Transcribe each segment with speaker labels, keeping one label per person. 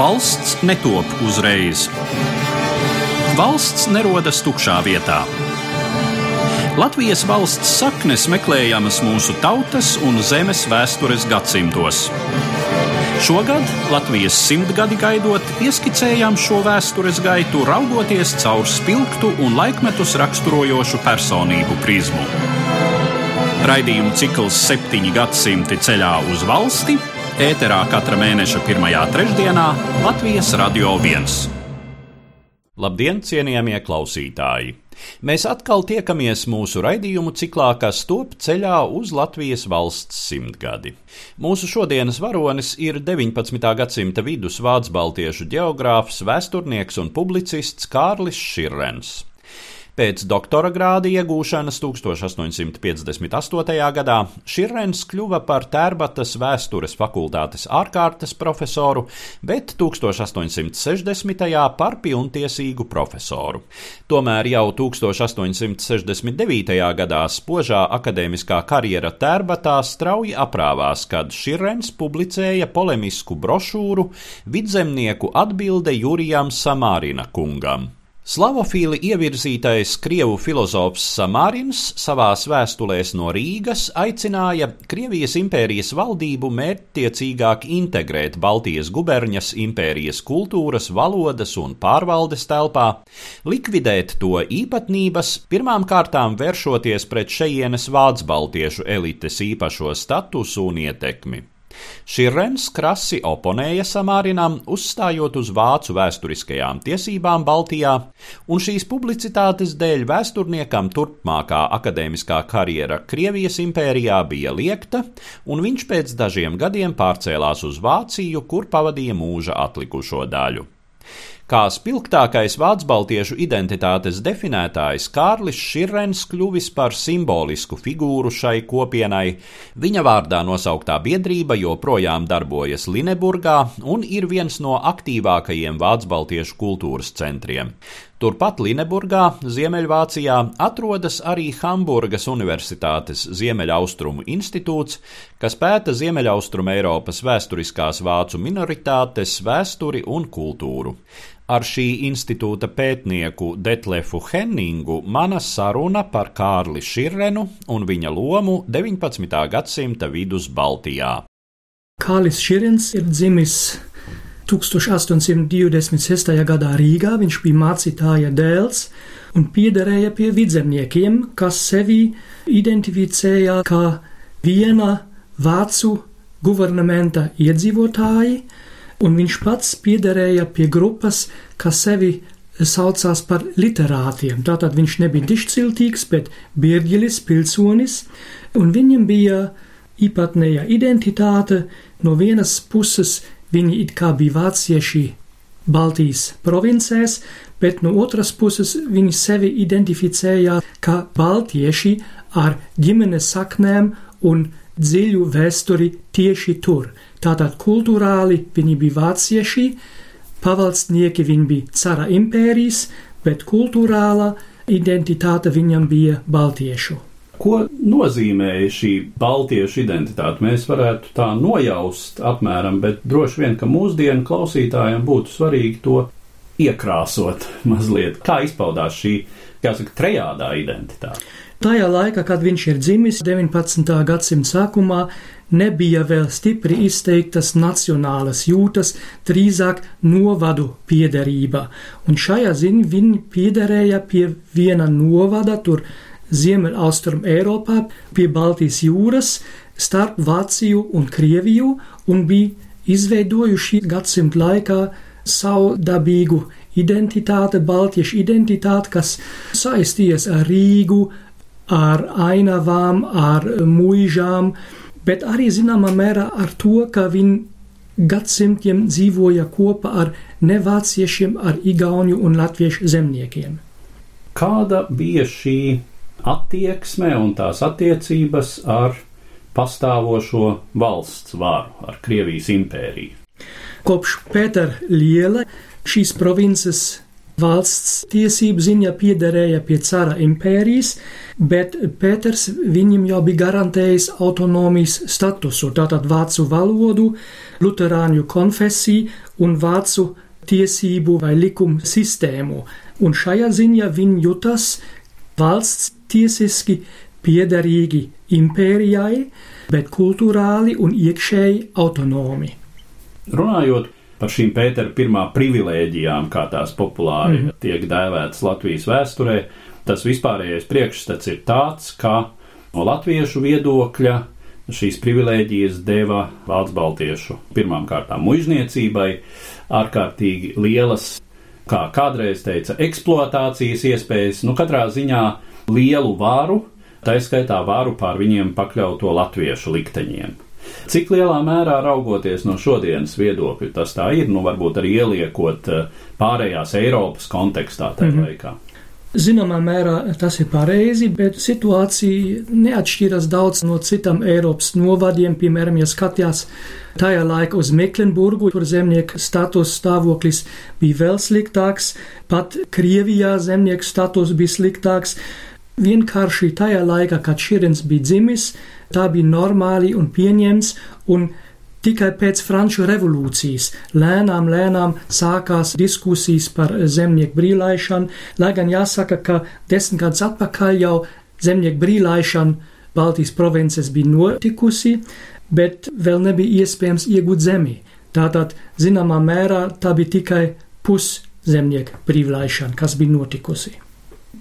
Speaker 1: Valsts netop uzreiz. Valsts nerodas tukšā vietā. Latvijas valsts saknes meklējamas mūsu tautas un zemes vēstures gadsimtos. Šogad Latvijas simtgadi gaidot, ieskicējām šo vēstures gaitu, raugoties caur spilgtu un laikmetus raksturojošu personību prizmu. Raidījumu cikls septiņi gadsimti ceļā uz valsti ēterā katra mēneša pirmajā trešdienā Latvijas Radio 1. Labdien, cienījamie klausītāji! Mēs atkal tiekamies mūsu raidījumu ciklā, kas top ceļā uz Latvijas valsts simtgadi. Mūsu šodienas varonis ir 19. gadsimta vidus vācu baltiešu geogrāfs, vēsturnieks un publicists Kārlis Širrens. Pēc doktora grāda iegūšanas 1858. gadā Širens kļuva par Tērbatas vēstures fakultātes ārkārtas profesoru, bet 1860. par pilntiesīgu profesoru. Tomēr jau 1869. gadā spožā akadēmiskā karjera Tērbatā strauji aprāvās, kad Širens publicēja polemisku brošūru Vidzemnieku atbilde Jurijam Samārina kungam. Slavofīli ievirzītais krievu filozofs Samārins savās vēstulēs no Rīgas aicināja Krievijas impērijas valdību mērķtiecīgāk integrēt Baltijas guberņas impērijas kultūras, valodas un pārvaldes telpā, likvidēt to īpatnības, pirmām kārtām vēršoties pret šejienes vācu baltiešu elites īpašo statusu un ietekmi. Širens krasi oponēja Samārinam, uzstājot uz vācu vēsturiskajām tiesībām Baltijā, un šīs publicitātes dēļ vēsturniekam turpmākā akadēmiskā karjera Krievijas impērijā bija liekta, un viņš pēc dažiem gadiem pārcēlās uz Vāciju, kur pavadīja mūža atlikušo daļu. Kā spilgtākais vācu baltiešu identitātes definētājs Kārlis Širens kļuvis par simbolisku figūru šai kopienai. Viņa vārdā nosauktā biedrība joprojām darbojas Lineburgā un ir viens no aktīvākajiem vācu baltiešu kultūras centriem. Turpat Lineburgā, Ziemeļvācijā, atrodas arī Hamburgas Universitātes Ziemeļaustrumu institūts, kas pēta Ziemeļaustrumu Eiropas vēsturiskās vācu minoritātes, vēsturi un kultūru. Ar šī institūta pētnieku Detlefu Henningu mana saruna par Kārli Širrenu un viņa lomu 19. gadsimta vidus Baltijā.
Speaker 2: Kārlis Širens ir dzimis 1826. gadā Rīgā viņš bija mācītāja dēls un piederēja pie vidzemniekiem, kas sevi identificēja kā viena vācu guvernamenta iedzīvotāji, un viņš pats piederēja pie grupas, kas sevi saucās par literātiem. Tātad viņš nebija dišciltīgs, bet birģilis, pilsonis, un viņam bija īpatnēja identitāte no vienas puses Viņi it kā bija vācieši Baltijas provincēs, bet no otras puses viņi sevi identificēja kā baltieši ar ģimenes saknēm un dziļu vēsturi tieši tur. Tātad kultūrāli viņi bija vācieši, pavalstnieki viņi bija cara impērijas, bet kultūrāla identitāte viņam bija baltiešu.
Speaker 1: Ko nozīmēja šī baltiešu identitāte? Mēs varētu tā nojaust apmēram, bet droši vien, ka mūsdienu klausītājiem būtu svarīgi to iekrāsot mazliet. Kā izpaudās šī, jāsaka, trejādā identitāte?
Speaker 2: Tajā laikā, kad viņš ir dzimis 19. gadsimta sākumā, nebija vēl stipri izteiktas nacionālas jūtas, drīzāk novadu piederība, un šajā ziņā viņi piederēja pie viena novada, tur Ziemeļaustrum Eiropā pie Baltijas jūras starp Vāciju un Krieviju un bija izveidojuši gadsimtu laikā savu dabīgu identitāti, baltiešu identitāti, kas saisties ar Rīgu, ar ainavām, ar mūžām, bet arī zināmā mērā ar to, ka viņi gadsimtiem dzīvoja kopā ar nevāciešiem, ar igauņu un latviešu zemniekiem.
Speaker 1: Kāda bija šī attieksme un tās attiecības ar pastāvošo valsts varu, ar Krievijas impēriju.
Speaker 2: Kopš Pētera Liela šīs provinces valsts tiesību ziņā piederēja pie cara impērijas, bet Pēters viņam jau bija garantējis autonomijas statusu, tātad vācu valodu, luterāņu konfesiju un vācu tiesību vai likumu sistēmu. Un šajā ziņā viņi jutas valsts tiesiski piederīgi impērijai, bet kultūrāli un iekšēji autonomi.
Speaker 3: Runājot par šīm Pētera pirmā privilēģijām, kā tās populāri mm tiek dēvētas Latvijas vēsturē, tas vispārējais priekšstats ir tāds, ka no latviešu viedokļa šīs privilēģijas deva valsts baltiešu pirmām kārtām muizniecībai, ārkārtīgi lielas, kā kādreiz teica, eksploatācijas iespējas, nu katrā ziņā lielu varu, tā skaitā varu pār viņiem pakļauto latviešu likteņiem. Cik lielā mērā raugoties no šodienas viedokļa tas tā ir, nu varbūt arī ieliekot eh, pārējās Eiropas kontekstā tajā -hmm. laikā?
Speaker 2: Zināmā mērā tas ir pareizi, bet situācija neatšķiras daudz no citām Eiropas novadiem. Piemēram, ja skatījās tajā laikā uz Meklenburgu, kur zemnieku status stāvoklis bija vēl sliktāks, pat Krievijā zemnieku status bija sliktāks. Vienkārši tajā laikā, kad Širins bija dzimis, tā bija normāli un pieņemts, un tikai pēc Franču revolūcijas lēnām, lēnām sākās diskusijas par zemnieku brīvlaišanu, lai gan jāsaka, ka desmit gadus atpakaļ jau zemnieku brīvlaišana Baltijas provinces bija notikusi, bet vēl nebija iespējams iegūt zemi. Tātad, zināmā mērā, tā bija tikai puszemnieku brīvlaišana, kas bija notikusi.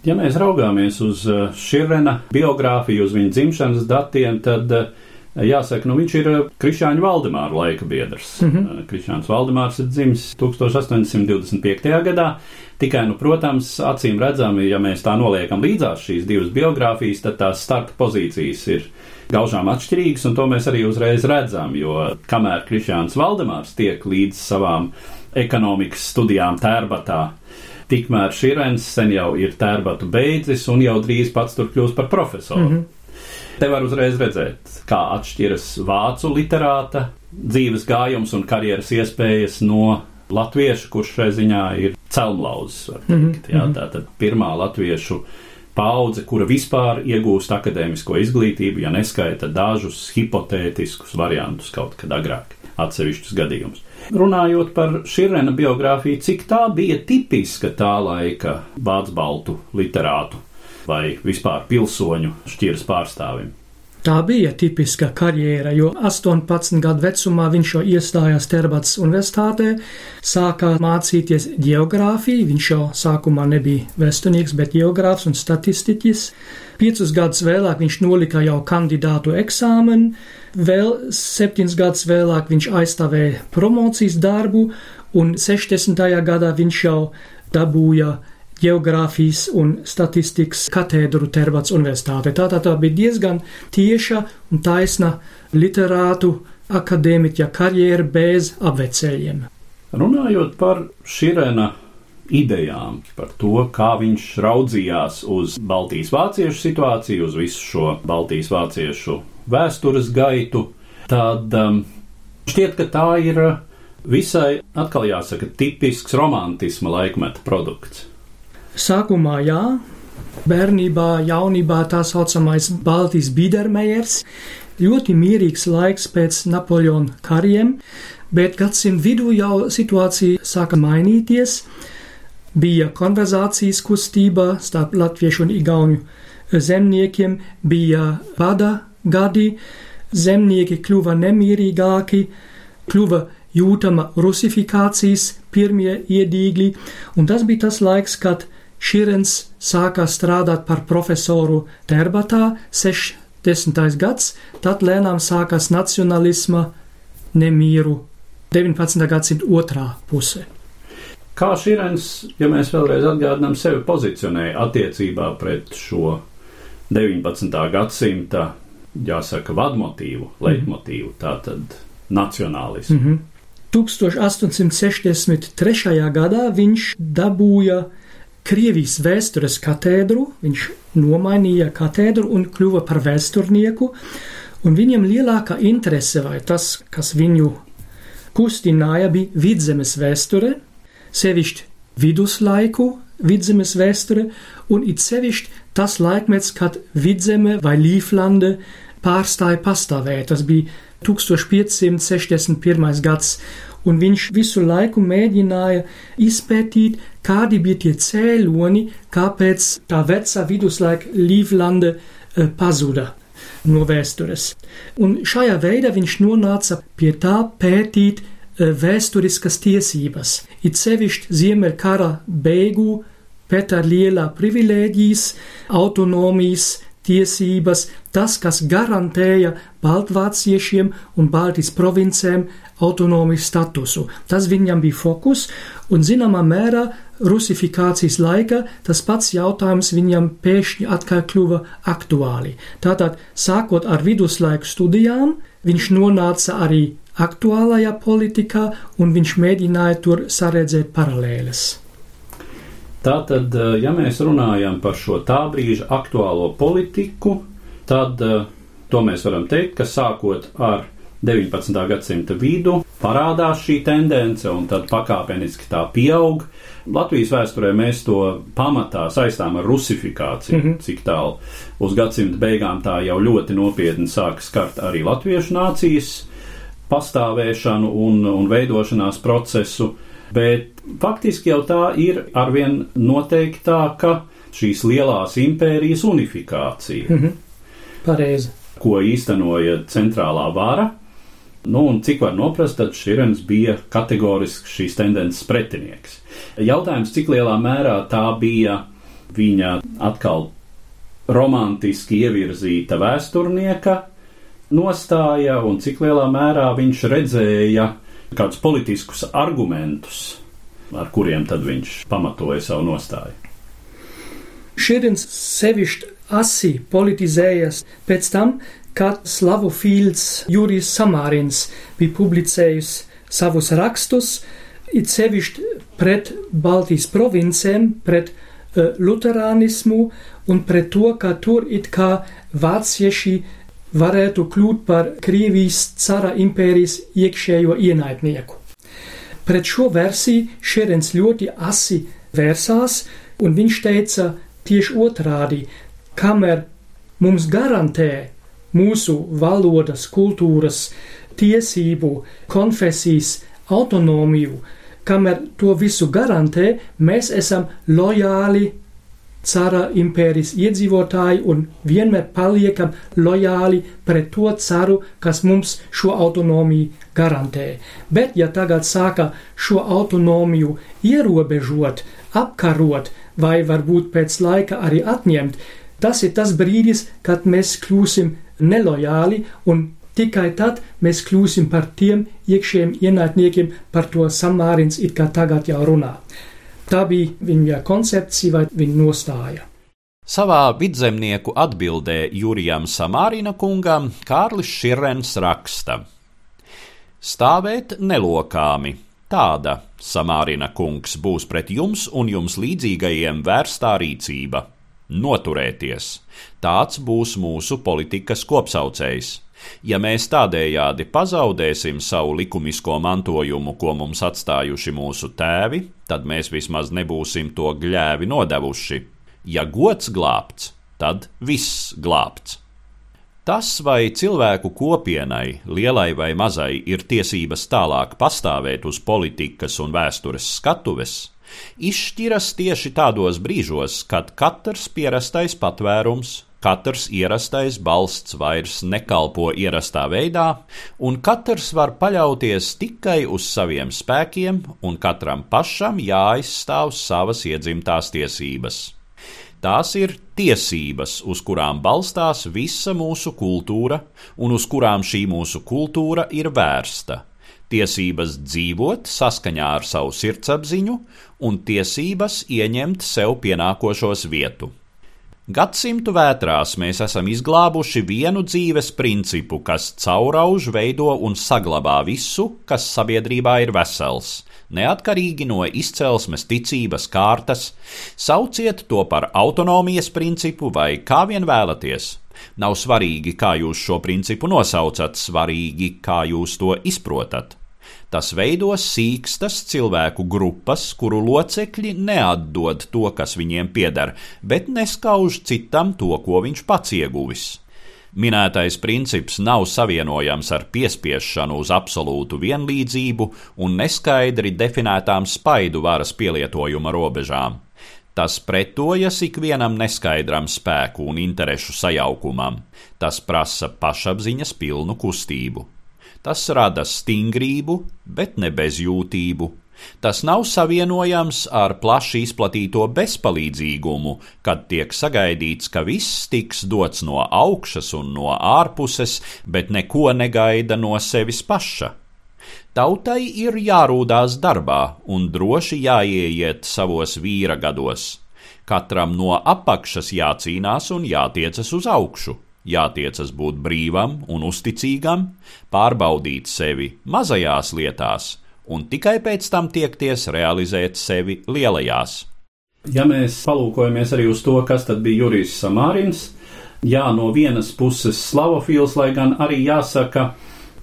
Speaker 3: Ja mēs raugāmies uz uh, Širena biogrāfiju, uz viņa dzimšanas datiem, tad uh, jāsaka, nu viņš ir uh, Krišāņa Valdemāra laika biedrs. Mm -hmm. Krišāns Valdemārs ir dzimis 1825. gadā. Tikai, nu, protams, acīm redzami, ja mēs tā noliekam līdzās šīs divas biogrāfijas, tad tās starta pozīcijas ir gaužām atšķirīgas, un to mēs arī uzreiz redzam, jo kamēr Krišāns Valdemārs tiek līdz savām ekonomikas studijām tērbatā, Tikmēr Širens sen jau ir tērbatu beidzis un jau drīz pats tur kļūs par profesoru. Mm -hmm. Te var uzreiz redzēt, kā atšķiras vācu literāta dzīves gājums un karjeras iespējas no latviešu, kurš šai ziņā ir celmlauzis. Mm -hmm. Jā, mhm. tā tad pirmā latviešu paudze, kura vispār iegūst akadēmisko izglītību, ja neskaita dažus hipotētiskus variantus kaut kad agrāk, atsevišķus gadījumus. Runājot par Širena biogrāfiju, cik tā bija tipiska tā laika vācu baltu literātu vai vispār pilsoņu šķiras pārstāvim?
Speaker 2: Tā bija tipiska karjera, jo 18 gadu vecumā viņš jau iestājās Terbats universitātē, sākā mācīties geogrāfiju. Viņš jau sākumā nebija vēsturnieks, bet geogrāfs un statistiķis. Piecus gadus vēlāk viņš nolika jau kandidātu eksāmenu, vēl septiņus gadus vēlāk viņš aizstāvēja promocijas darbu, un 60. gadā viņš jau dabūja geogrāfijas un statistikas katedru Terbats universitāte. Tātad tā bija diezgan tieša un taisna literātu akadēmiķa karjera bez apveceļiem.
Speaker 3: Runājot par Širena idejām, par to, kā viņš raudzījās uz Baltijas vāciešu situāciju, uz visu šo Baltijas vāciešu vēstures gaitu, tad um, šķiet, ka tā ir visai, atkal jāsaka, tipisks romantisma laikmeta produkts.
Speaker 2: Sākumā jā, bērnībā, jaunībā tā saucamais Baltijas Biedermejers, ļoti mierīgs laiks pēc Napoleona kariem, bet gadsimta vidū jau situācija sāka mainīties. Bija konverzācijas kustība starp latviešu un igauņu zemniekiem, bija bada gadi, zemnieki kļuva nemierīgāki, kļuva jūtama rusifikācijas pirmie iedīgļi, un tas bija tas laiks, kad Širens sāka strādāt par profesoru Terbatā 60. gads, tad lēnām sākās nacionālisma nemieru 19. gadsimta otrā pusē.
Speaker 3: Kā Širens, ja mēs vēlreiz atgādinām, sevi pozicionēja attiecībā pret šo 19. gadsimta, jāsaka, vadmotīvu, leitmotīvu, tātad nacionālismu. Mm -hmm.
Speaker 2: 1863. gadā viņš dabūja Krievijas vēstures katedru, viņš nomainīja katedru un kļuva par vēsturnieku, un viņam lielākā interese vai tas, kas viņu kustināja, bija vidzemes vēsture, sevišķi viduslaiku vidzemes vēsture, un it sevišķi tas laikmets, kad vidzeme vai Līflande pārstāja pastāvēt. Tas bija 1561. gads, un viņš visu laiku mēģināja izpētīt, kādi bija tie cēloņi, kāpēc tā vecā viduslaika Līflande eh, pazuda no vēstures. Un šajā veidā viņš nonāca pie tā pētīt eh, vēsturiskas tiesības, it sevišķi Ziemeļkara beigu Pētera lielā privilēģijas, autonomijas, tiesības, tas, kas garantēja baltvāciešiem un Baltijas provincēm autonomijas statusu. Tas viņam bija fokus, un zināmā mērā rusifikācijas laika tas pats jautājums viņam pēkšņi atkal kļuva aktuāli. Tātad, sākot ar viduslaiku studijām, viņš nonāca arī aktuālajā politikā, un viņš mēģināja tur saredzēt paralēles.
Speaker 1: Tātad, eh, ja mēs runājam par šo tā brīža aktuālo politiku, tad eh, to mēs varam teikt, ka sākot ar 19. gadsimta vidu parādās šī tendence, un tad pakāpeniski tā pieaug. Latvijas vēsturē mēs to pamatā saistām ar rusifikāciju, mm -hmm. cik tālu uz gadsimta beigām tā jau ļoti nopietni sāk skart arī latviešu nācijas pastāvēšanu un, un veidošanās procesu. Bet faktiski jau tā ir arvien noteiktāka šīs lielās impērijas unifikācija.
Speaker 2: Mm -hmm. Pareizi.
Speaker 1: Ko īstenoja centrālā vara. Nu, un cik var noprast, tad Širens bija kategorisks šīs tendences pretinieks. Jautājums, cik lielā mērā tā bija viņa atkal romantiski ievirzīta vēsturnieka nostāja, un cik lielā mērā viņš redzēja kādus politiskus argumentus, ar kuriem tad viņš pamatoja savu nostāju.
Speaker 2: Širins sevišķi asi politizējas pēc tam, kad slavofīls Jurijs Samārins bija publicējis savus rakstus, it sevišķi pret Baltijas provincēm, pret uh, luterānismu un pret to, ka tur it kā vācieši varētu kļūt par Krievijas cara impērijas iekšējo ienaidnieku. Pret šo versiju Šerens ļoti asi vērsās, un viņš teica tieši otrādi, kamēr mums garantē mūsu valodas, kultūras, tiesību, konfesijas autonomiju, kamēr to visu garantē, mēs esam lojāli cara impērijas iedzīvotāji un vienmēr paliekam lojāli pret to caru, kas mums šo autonomiju garantē. Bet, ja tagad sāka šo autonomiju ierobežot, apkarot vai varbūt pēc laika arī atņemt, tas ir tas brīdis, kad mēs kļūsim nelojāli un tikai tad mēs kļūsim par tiem iekšējiem ienaidniekiem, par to samārins it kā tagad jau runā. Tā bija viņa koncepcija vai viņa nostāja.
Speaker 1: Savā vidzemnieku atbildē Jurijam Samārina kungam Kārlis Širens raksta: Stāvēt nelokāmi. Tāda, Samārina kungs, būs pret jums un jums līdzīgajiem vērstā rīcība. Noturēties. Tāds būs mūsu politikas kopsaucējs. Ja mēs tādējādi pazaudēsim savu likumisko mantojumu, ko mums atstājuši mūsu tēvi, tad mēs vismaz nebūsim to gļēvi nodevuši. Ja gods glābts, tad viss glābts. Tas, vai cilvēku kopienai, lielai vai mazai, ir tiesības tālāk pastāvēt uz politikas un vēstures skatuves, izšķiras tieši tādos brīžos, kad katrs pierastais patvērums Katrs ierastais balsts vairs nekalpo ierastā veidā, un katrs var paļauties tikai uz saviem spēkiem, un katram pašam jāizstāv savas iedzimtās tiesības. Tās ir tiesības, uz kurām balstās visa mūsu kultūra, un uz kurām šī mūsu kultūra ir vērsta. Tiesības dzīvot saskaņā ar savu sirdsapziņu, un tiesības ieņemt sev pienākošos vietu. Gadsimtu vētrās mēs esam izglābuši vienu dzīves principu, kas caurauž, veido un saglabā visu, kas sabiedrībā ir vesels, neatkarīgi no izcelsmes, ticības, kārtas. Sauciet to par autonomijas principu vai kā vien vēlaties. Nav svarīgi, kā jūs šo principu nosaucat, svarīgi, kā jūs to izprotat. Tas veido sīkstas cilvēku grupas, kuru locekļi neatdod to, kas viņiem pieder, bet neskauž citam to, ko viņš pats ieguvis. Minētais princips nav savienojams ar piespiešanu uz absolūtu vienlīdzību un neskaidri definētām spaidu varas pielietojuma robežām. Tas pretojas ikvienam neskaidram spēku un interešu sajaukumam. Tas prasa pašapziņas pilnu kustību. Tas rada stingrību, bet ne bezjūtību. Tas nav savienojams ar plaši izplatīto bezpalīdzīgumu, kad tiek sagaidīts, ka viss tiks dots no augšas un no ārpuses, bet neko negaida no sevis paša. Tautai ir jārūdās darbā un droši jāieiet savos vīra gados. Katram no apakšas jācīnās un jātiecas uz augšu jātiecas būt brīvam un uzticīgam, pārbaudīt sevi mazajās lietās un tikai pēc tam tiekties realizēt sevi lielajās.
Speaker 3: Ja mēs palūkojamies arī uz to, kas tad bija Jurijs Samārins, jā, no vienas puses slavofils, lai gan arī jāsaka,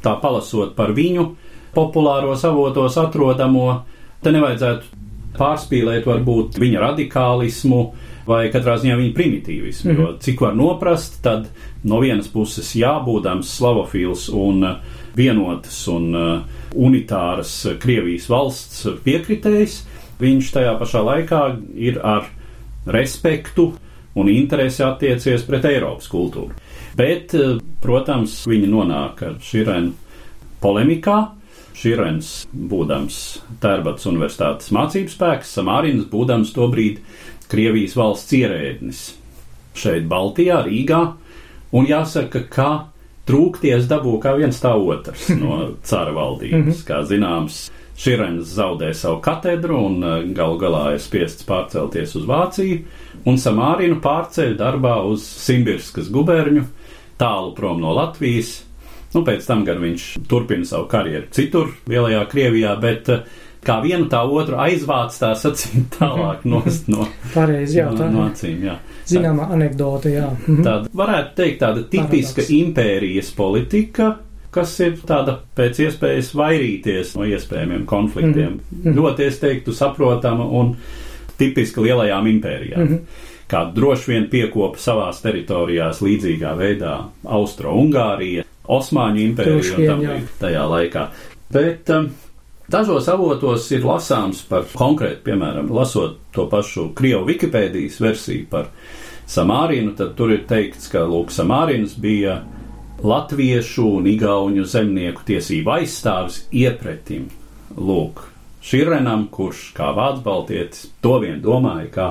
Speaker 3: tā palasot par viņu, populāros avotos atrodamo, te nevajadzētu pārspīlēt varbūt viņa radikālismu, vai katrā ziņā viņa primitīvismu. Mm -hmm. Jo cik var noprast, tad no vienas puses jābūdams slavofils un uh, vienotas un uh, unitāras Krievijas valsts piekritējs, viņš tajā pašā laikā ir ar respektu un interesi attiecies pret Eiropas kultūru. Bet, uh, protams, viņi nonāk ar Širenu polemikā. Širens būdams Tērbats Universitātes mācības spēks, Samārins būdams to brīdi Krievijas valsts ierēdnis šeit, Baltijā, Rīgā. Un jāsaka, ka trūkties dabū kā viens tā otrs no cara valdības. Mhm. Kā zināms, Širens zaudē savu katedru un eh, galu galā ir spiests pārcelties uz Vāciju, un Samārinu pārceļ darbā uz Simbirskas guberņu, tālu prom no Latvijas. Nu, pēc tam gan viņš turpina savu karjeru citur, Lielajā Krievijā, bet uh, kā vienu tā otru aizvāc tā sacīt tālāk nost no,
Speaker 2: Pareizi, jā, tā,
Speaker 3: no acīm. Jā.
Speaker 2: Zināmā anekdote, jā. Mhm.
Speaker 3: Tāda varētu teikt tāda tipiska Paradoks. impērijas politika, kas ir tāda pēc iespējas vairīties no iespējamiem konfliktiem. Mm -hmm. Ļoti, es teiktu, saprotama un tipiska lielajām impērijām. Mm -hmm. Kā droši vien piekopa savās teritorijās līdzīgā veidā Austro-Ungārija, Osmaņu impērija un tam līdzīgi tajā laikā. Bet um, Dažos avotos ir lasāms par konkrēti, piemēram, lasot to pašu Krievu Wikipēdijas versiju par Samārinu, tad tur ir teikts, ka Lūk, Samārins bija latviešu un igauņu zemnieku tiesību aizstāvis iepretim. Lūk, Širenam, kurš kā vācu baltietis to vien domāja, kā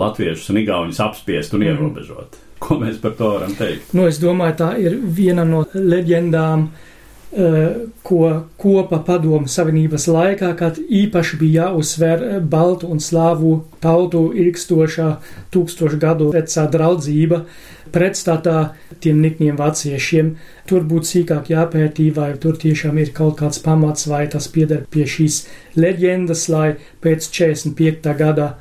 Speaker 3: latviešus un igauņus apspiest un mhm. ierobežot. Mm. Ko mēs par to varam teikt?
Speaker 2: Nu, es domāju, tā ir viena no leģendām, Eh, ko kopa padomu savienības laikā, kad īpaši bija jāuzsver baltu un slāvu tautu ilgstošā tūkstošu gadu vecā draudzība pretstatā tiem nikniem vāciešiem. Tur būtu sīkāk jāpētī, vai tur tiešām ir kaut kāds pamats, vai tas pieder pie šīs leģendas, lai pēc 45. gada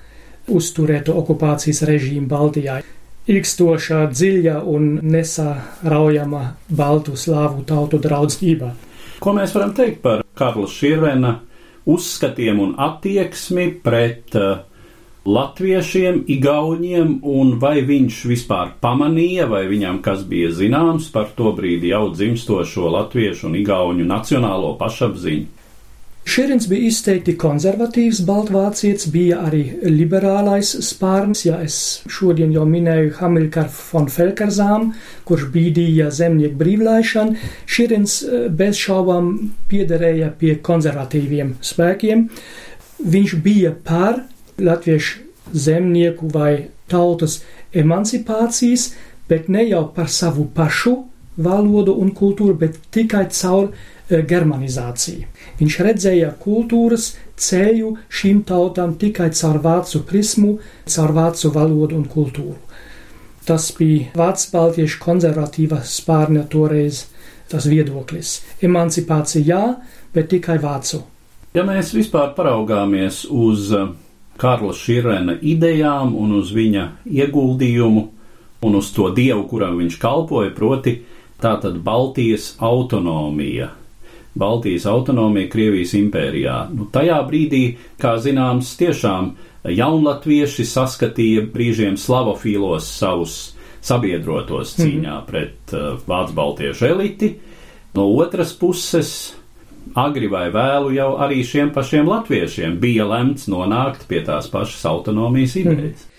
Speaker 2: uzturētu okupācijas režīmu Baltijā ilgstošā, dziļa un nesāraujama baltu slāvu tautu draudzība.
Speaker 3: Ko mēs varam teikt par Karla Širvena uzskatiem un attieksmi pret uh, latviešiem, igauņiem, un vai viņš vispār pamanīja, vai viņam kas bija zināms par to brīdi jau dzimstošo latviešu un igauņu nacionālo pašapziņu?
Speaker 2: Šerins bija izteikti konservatīvs baltvācietis, bija arī liberālais spārns, ja es šodien jau minēju Hamilkar von Felkerzām, kurš bīdīja zemnieku brīvlaišanu. Šerins eh, bez šaubām piederēja pie konservatīviem spēkiem. Viņš bija par latviešu zemnieku vai tautas emancipācijas, bet ne jau par savu pašu valodu un kultūru, bet tikai caur Eh, germanizācija. Viņš redzēja kultūras ceļu šīm tautām tikai caur vācu prismu, caur vācu valodu un kultūru. Tas bija vācu baltiešu konservatīva spārņa toreiz tas viedoklis. Emancipācija jā, bet tikai vācu.
Speaker 3: Ja mēs vispār paraugāmies uz eh, Karla Širena idejām un uz viņa ieguldījumu un uz to dievu, kuram viņš kalpoja, proti tātad Baltijas autonomija, Baltijas autonomija Krievijas impērijā. Nu, tajā brīdī, kā zināms, tiešām jaunlatvieši saskatīja brīžiem slavofīlos savus sabiedrotos mhm. cīņā mm pret uh, vācu baltiešu eliti. No otras puses, agri vai vēlu jau arī šiem pašiem latviešiem bija lemts nonākt pie tās pašas autonomijas mhm. idejas. Mm.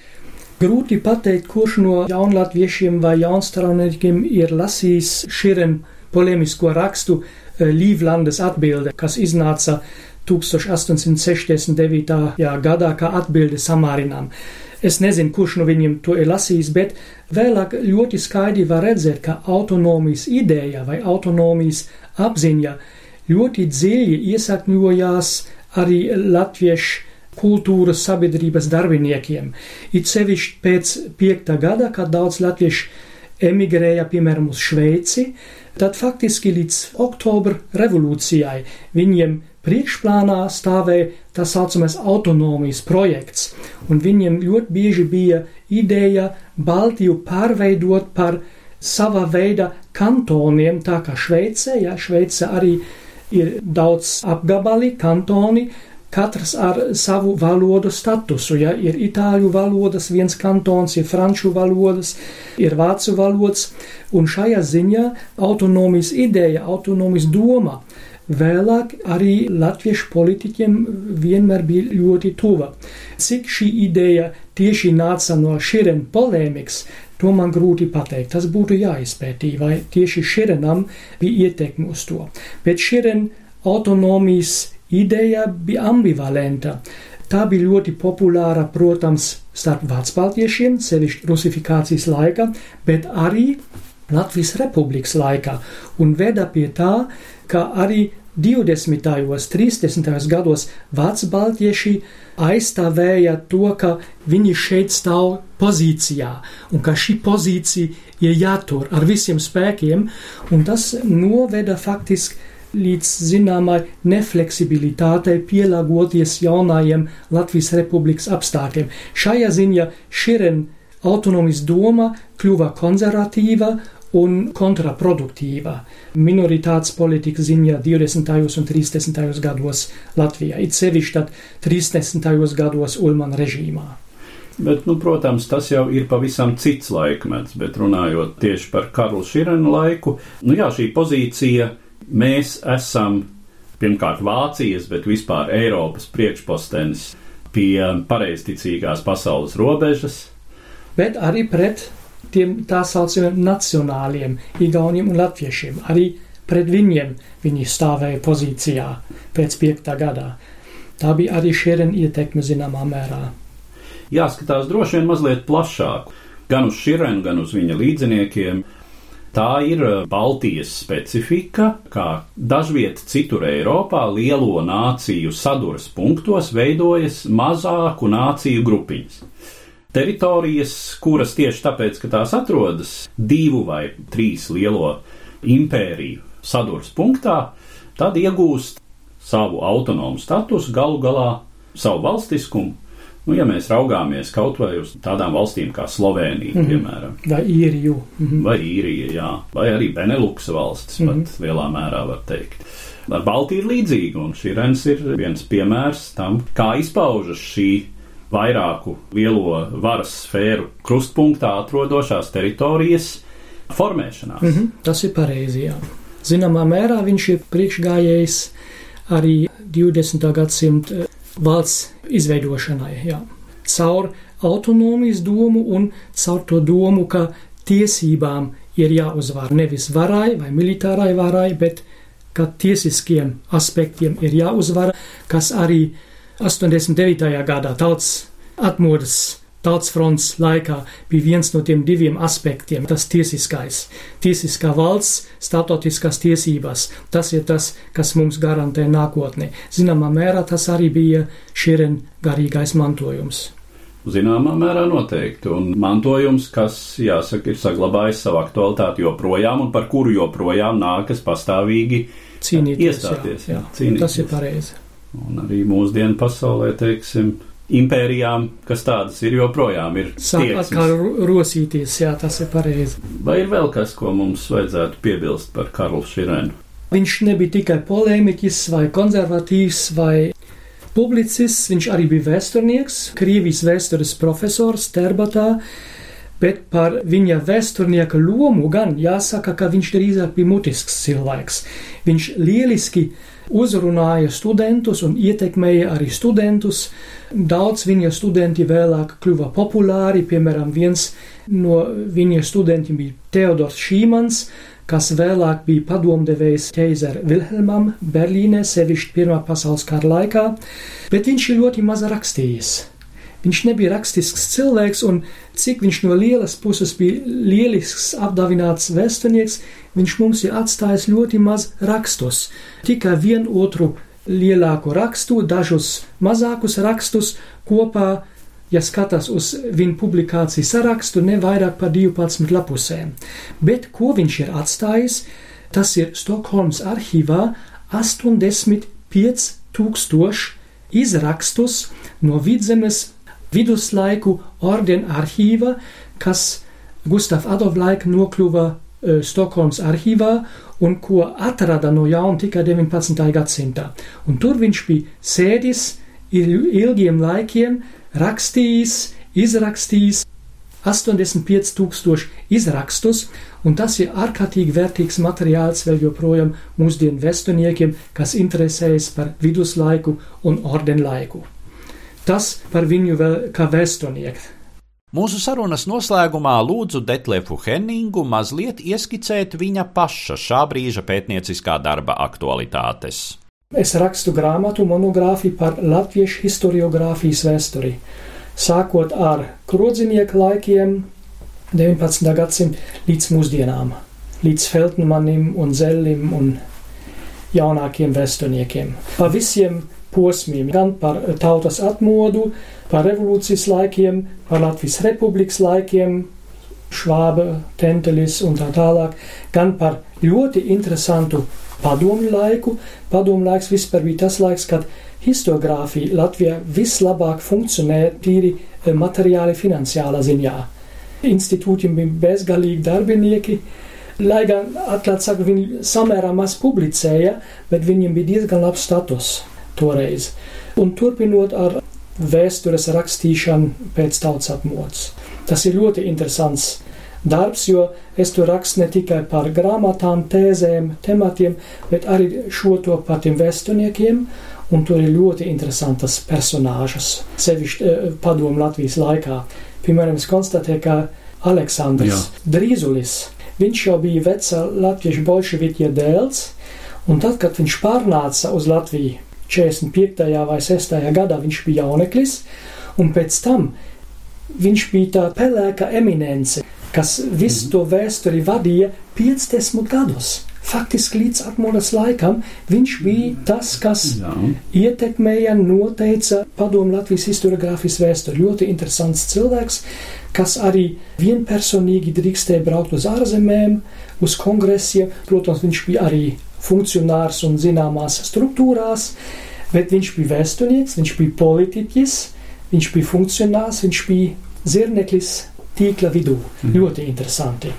Speaker 2: Grūti pateikt, kurš no jaunlatviešiem vai jaunstrauniekiem ir lasījis šiem polemisko rakstu Līvlandes atbilde, kas iznāca 1869. gadā kā atbilde Samārinām. Es nezinu, kurš no viņiem to ir lasījis, bet vēlāk ļoti skaidri var redzēt, ka autonomijas ideja vai autonomijas apziņa ļoti dziļi iesakņojās arī latviešu kultūras sabiedrības darbiniekiem. It sevišķi pēc piekta gada, kad daudz latviešu emigrēja, piemēram, uz Šveici, tad faktiski līdz oktobra revolūcijai viņiem priekšplānā stāvēja tā saucamais autonomijas projekts, un viņiem ļoti bieži bija ideja Baltiju pārveidot par sava veida kantoniem, tā kā Šveicē, ja Šveice arī ir daudz apgabali, kantoni, katrs ar savu valodu statusu. Ja ir itāļu valodas, viens kantons, ir franču valodas, ir vācu valodas, un šajā ziņā autonomijas ideja, autonomijas doma vēlāk arī latviešu politiķiem vienmēr bija ļoti tuva. Cik šī ideja tieši nāca no šīren polēmikas, to man grūti pateikt. Tas būtu jāizpētī, vai tieši šīrenam bija ietekme uz to. Bet šīren autonomijas ideja bija ambivalenta. Tā bija ļoti populāra, protams, starp vācbaltiešiem, sevišķi rusifikācijas laika, bet arī Latvijas republikas laikā, un veda pie tā, ka arī 20. un 30. gados vācu-baltieši aizstāvēja to, ka viņi šeit stāv pozīcijā un ka šī pozīcija ir jātur ar visiem spēkiem, un tas noveda faktiski līdz zināmai nefleksibilitātei pielāgoties jaunajiem Latvijas republikas apstākļiem. Šajā ziņā Širen autonomijas doma kļuva konservatīva un kontraproduktīva minoritātes politikas ziņā 20. un 30. gados Latvijā, it sevišķi tad 30. gados Ulmana režīmā.
Speaker 3: Bet, nu, protams, tas jau ir pavisam cits laikmets, bet runājot tieši par Karlu Širenu laiku, nu jā, šī pozīcija mēs esam pirmkārt Vācijas, bet vispār Eiropas priekšpostenis pie pareizticīgās pasaules robežas.
Speaker 2: Bet arī pret tiem tā saucamiem nacionāliem igauniem un latviešiem. Arī pret viņiem viņi stāvēja pozīcijā pēc piektā gadā. Tā bija arī šķieren ietekme zināmā mērā.
Speaker 3: Jāskatās droši vien mazliet plašāk, gan uz šķirenu, gan uz viņa līdziniekiem. Tā ir uh, Baltijas specifika, kā dažviet citur Eiropā lielo nāciju saduras punktos veidojas mazāku nāciju grupiņas teritorijas, kuras tieši tāpēc, ka tās atrodas divu vai trīs lielo impēriju sadurs punktā, tad iegūst savu autonomu statusu, galu galā savu valstiskumu. Nu, ja mēs raugāmies kaut vai uz tādām valstīm kā Slovenija, mm -hmm. piemēram,
Speaker 2: vai Īriju,
Speaker 3: mm -hmm. vai Īrija, jā, vai arī Beneluksa valstis, mm -hmm. pat lielā mērā var teikt. Ar Baltiju ir līdzīga, un šī Rens ir viens piemērs tam, kā izpaužas šī vairāku lielo varas sfēru krustpunktā atrodošās teritorijas formēšanās. Mm
Speaker 2: -hmm, tas ir pareizi. Jā. Zināmā mērā viņš ir priekšgājējis arī 20. gadsimta valsts izveidošanai. Jā. Caur autonomijas domu un caur to domu, ka tiesībām ir jāuzvar nevis varai vai militārai varai, bet ka tiesiskiem aspektiem ir jāuzvar, kas arī ir 89. gadā tautas atmodas Tautas fronts laikā bija viens no tiem diviem aspektiem - tas tiesiskais. Tiesiskā valsts, starptautiskās tiesības. Tas ir tas, kas mums garantē nākotni. Zināmā mērā tas arī bija šķiren garīgais mantojums.
Speaker 3: Zināmā mērā noteikti, un mantojums, kas, jāsaka, ir saglabājis savu aktualitāti joprojām, un par kuru joprojām nākas pastāvīgi
Speaker 2: cīnīties. Iestāties, jā, jā, cīnīties. Tas ir pareizi.
Speaker 3: Un arī mūsdienu pasaulē, teiksim, impērijām, kas tādas ir joprojām ir.
Speaker 2: Sāk atkal rosīties, jā, tas ir pareizi.
Speaker 3: Vai ir vēl kas, ko mums vajadzētu piebilst par Karlu Širēnu?
Speaker 2: Viņš nebija tikai polēmiķis vai konservatīvs vai publicists, viņš arī bija vēsturnieks, Krievijas vēstures profesors Terbatā, bet par viņa vēsturnieka lomu gan jāsaka, ka viņš drīzāk bija mutisks cilvēks. Viņš lieliski uzrunāja studentus un ietekmēja arī studentus. Daudz viņa studenti vēlāk kļuva populāri, piemēram, viens no viņa studentiem bija Teodors Šīmans, kas vēlāk bija padomdevējs ķeizara Vilhelmam Berlīnē, sevišķi Pirmā pasaules kara laikā, bet viņš ir ļoti maz rakstījis. Viņš nebija rakstisks cilvēks, un cik viņš no lielas puses bija lielisks, apdāvināts vēsturnieks, viņš mums ir atstājis ļoti maz rakstus. Tikai vienu otru lielāku rakstu, dažus mazākus rakstus kopā ja skatās uz viņa publikāciju sarakstu, ne vairāk par 12 lapusēm. Bet ko viņš ir atstājis, tas ir Stokholmas arhīvā 85,000 izrakstus no vidzemes viduslaiku ordena arhīva, kas Gustav Adolf laika nokļuva uh, Stokholmas arhīvā un ko atrada no jauna tikai 19. gadsimtā. Un tur viņš bija sēdis ilgiem laikiem, rakstījis, izrakstījis 85,000 izrakstus, un tas ir ārkārtīgi vērtīgs materiāls vēl joprojām mūsdienu vēsturniekiem, kas interesējas par viduslaiku un ordenlaiku. Tas par viņu vēl kā vēsturnieku.
Speaker 1: Mūsu sarunas noslēgumā lūdzu Detlefu Henningu mazliet ieskicēt viņa paša šā brīža pētnieciskā darba aktualitātes.
Speaker 2: Es rakstu grāmatu monogrāfiju par latviešu historiografijas vēsturi, sākot ar krodzinieku laikiem, 19. gadsimta līdz mūsdienām, līdz Feltmanim un Zellim un jaunākiem vēsturniekiem. Pa visiem posmiem, gan par tautas atmodu, par revolūcijas laikiem, par Latvijas republikas laikiem, Švāba, Tentelis un tā tālāk, gan par ļoti interesantu padomju laiku. Padomju laiks vispār bija tas laiks, kad historiografija Latvijā vislabāk funkcionē tīri eh, materiāli finansiālā ziņā. Institūtiem bija bezgalīgi darbinieki, lai gan, atklāt sakot, viņi samērā maz publicēja, bet viņiem bija diezgan labs status toreiz. Un turpinot ar vēstures rakstīšanu pēc tautas apmodas. Tas ir ļoti interesants darbs, jo es tur rakstu ne tikai par grāmatām, tēzēm, tematiem, bet arī šo to par tiem vēsturniekiem. Un tur ir ļoti interesantas personāžas, sevišķi eh, padomu Latvijas laikā. Piemēram, es konstatēju, ka Aleksandrs Jā. Drīzulis, viņš jau bija veca latviešu bolševiķa dēls, un tad, kad viņš pārnāca uz Latviju 45. vai 6. gadā, viņš bija jauneklis, un pēc tam viņš bija tā pelēka eminence kas visu mhm. to vēsturi vadīja 50 gadus. Faktiski līdz atmodas laikam viņš bija tas, kas Jā. ietekmēja, noteica padomu Latvijas historiografijas vēsturi. Ļoti interesants cilvēks, kas arī vienpersonīgi drīkstēja braukt uz ārzemēm, uz kongresiem. Protams, viņš bija arī funkcionārs un zināmās struktūrās, bet viņš bija vēsturnieks, viņš bija politiķis, viņš bija funkcionārs, viņš bija zirneklis tīkla vidū. Mm. Ļoti interesanti.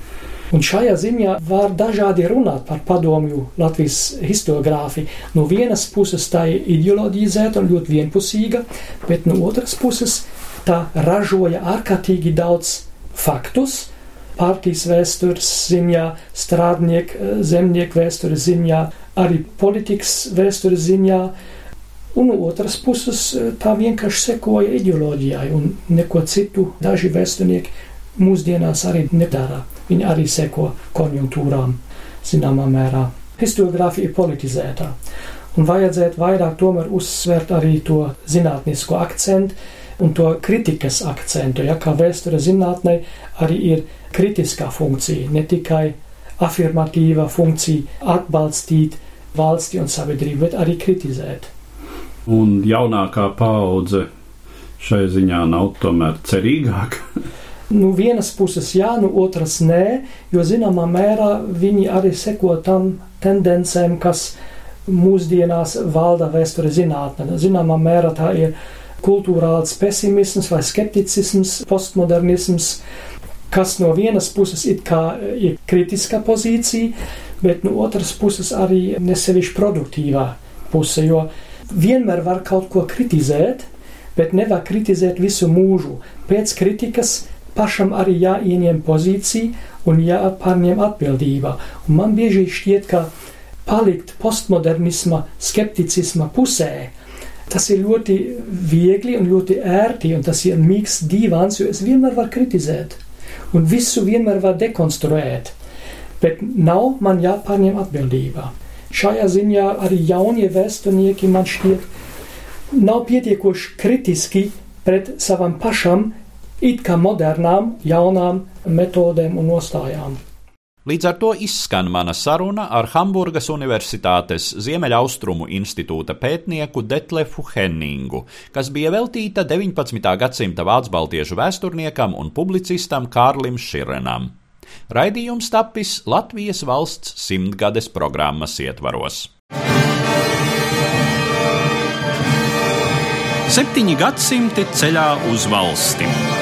Speaker 2: Un šajā ziņā var dažādi runāt par padomju Latvijas historiogrāfiju. No vienas puses tā ir ideoloģizēta un ļoti vienpusīga, bet no otras puses tā ražoja ārkārtīgi daudz faktus. Partijas vēstures ziņā, strādnieku, zemnieku vēstures ziņā, arī politikas vēstures ziņā, Un no otras puses, tā vienkārši sekoja ideoloģijai, un neko citu daži vēsturnieki mūsdienās arī nedara. Viņi arī seko konjunktūrām, zināmā mērā. Historiografija ir politizēta, un vajadzētu vairāk tomēr uzsvērt arī to zinātnisko akcentu un to kritikas akcentu, ja kā vēsture zinātnē arī ir kritiskā funkcija, ne tikai afirmatīva funkcija atbalstīt valsti un sabiedrību, bet arī kritizēt.
Speaker 3: Un jaunākā paudze šai ziņā nav tomēr cerīgāka.
Speaker 2: nu, vienas puses jā, nu, otras nē, jo zināmā mērā viņi arī seko tam tendencēm, kas mūsdienās valda vēsture zinātnē. Zināmā mērā tā ir kultūrāls pesimisms vai skepticisms, postmodernisms, kas no vienas puses ir kritiskā pozīcija, bet no otras puses arī nesevišķi produktīvā puse, jo vienmēr var kaut ko kritizēt, bet nevar kritizēt visu mūžu. Pēc kritikas pašam arī jāieņem pozīcija un jāpārņem atbildība. Un man bieži šķiet, ka palikt postmodernisma, skepticisma pusē, tas ir ļoti viegli un ļoti ērti, un tas ir mīgs divans, jo es vienmēr varu kritizēt, un visu vienmēr varu dekonstruēt, bet nav man jāpārņem atbildība. Šajā ziņā arī jaunie vēsturnieki man šķiet nav pietiekoši kritiski pret savam pašam, it kā modernām, jaunām metodēm un nostājām.
Speaker 1: Līdz ar to izskan mana saruna ar Hamburgas Universitātes Ziemeļaustrumu institūta pētnieku Detlefu Henningu, kas bija veltīta 19. gadsimta vācu vēsturniekam un publicistam Kārlim Širenam. Raidījums tapis Latvijas valsts simtgades programmas ietvaros. Septiņi gadsimti ceļā uz valsti.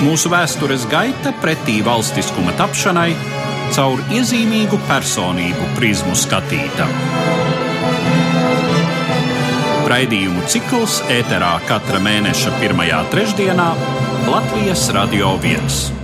Speaker 1: Mūsu vēstures gaita pretī valstiskuma tapšanai caur iezīmīgu personību prizmu skatīta. Raidījumu cikls ēterā katra mēneša pirmajā trešdienā Latvijas Radio 1.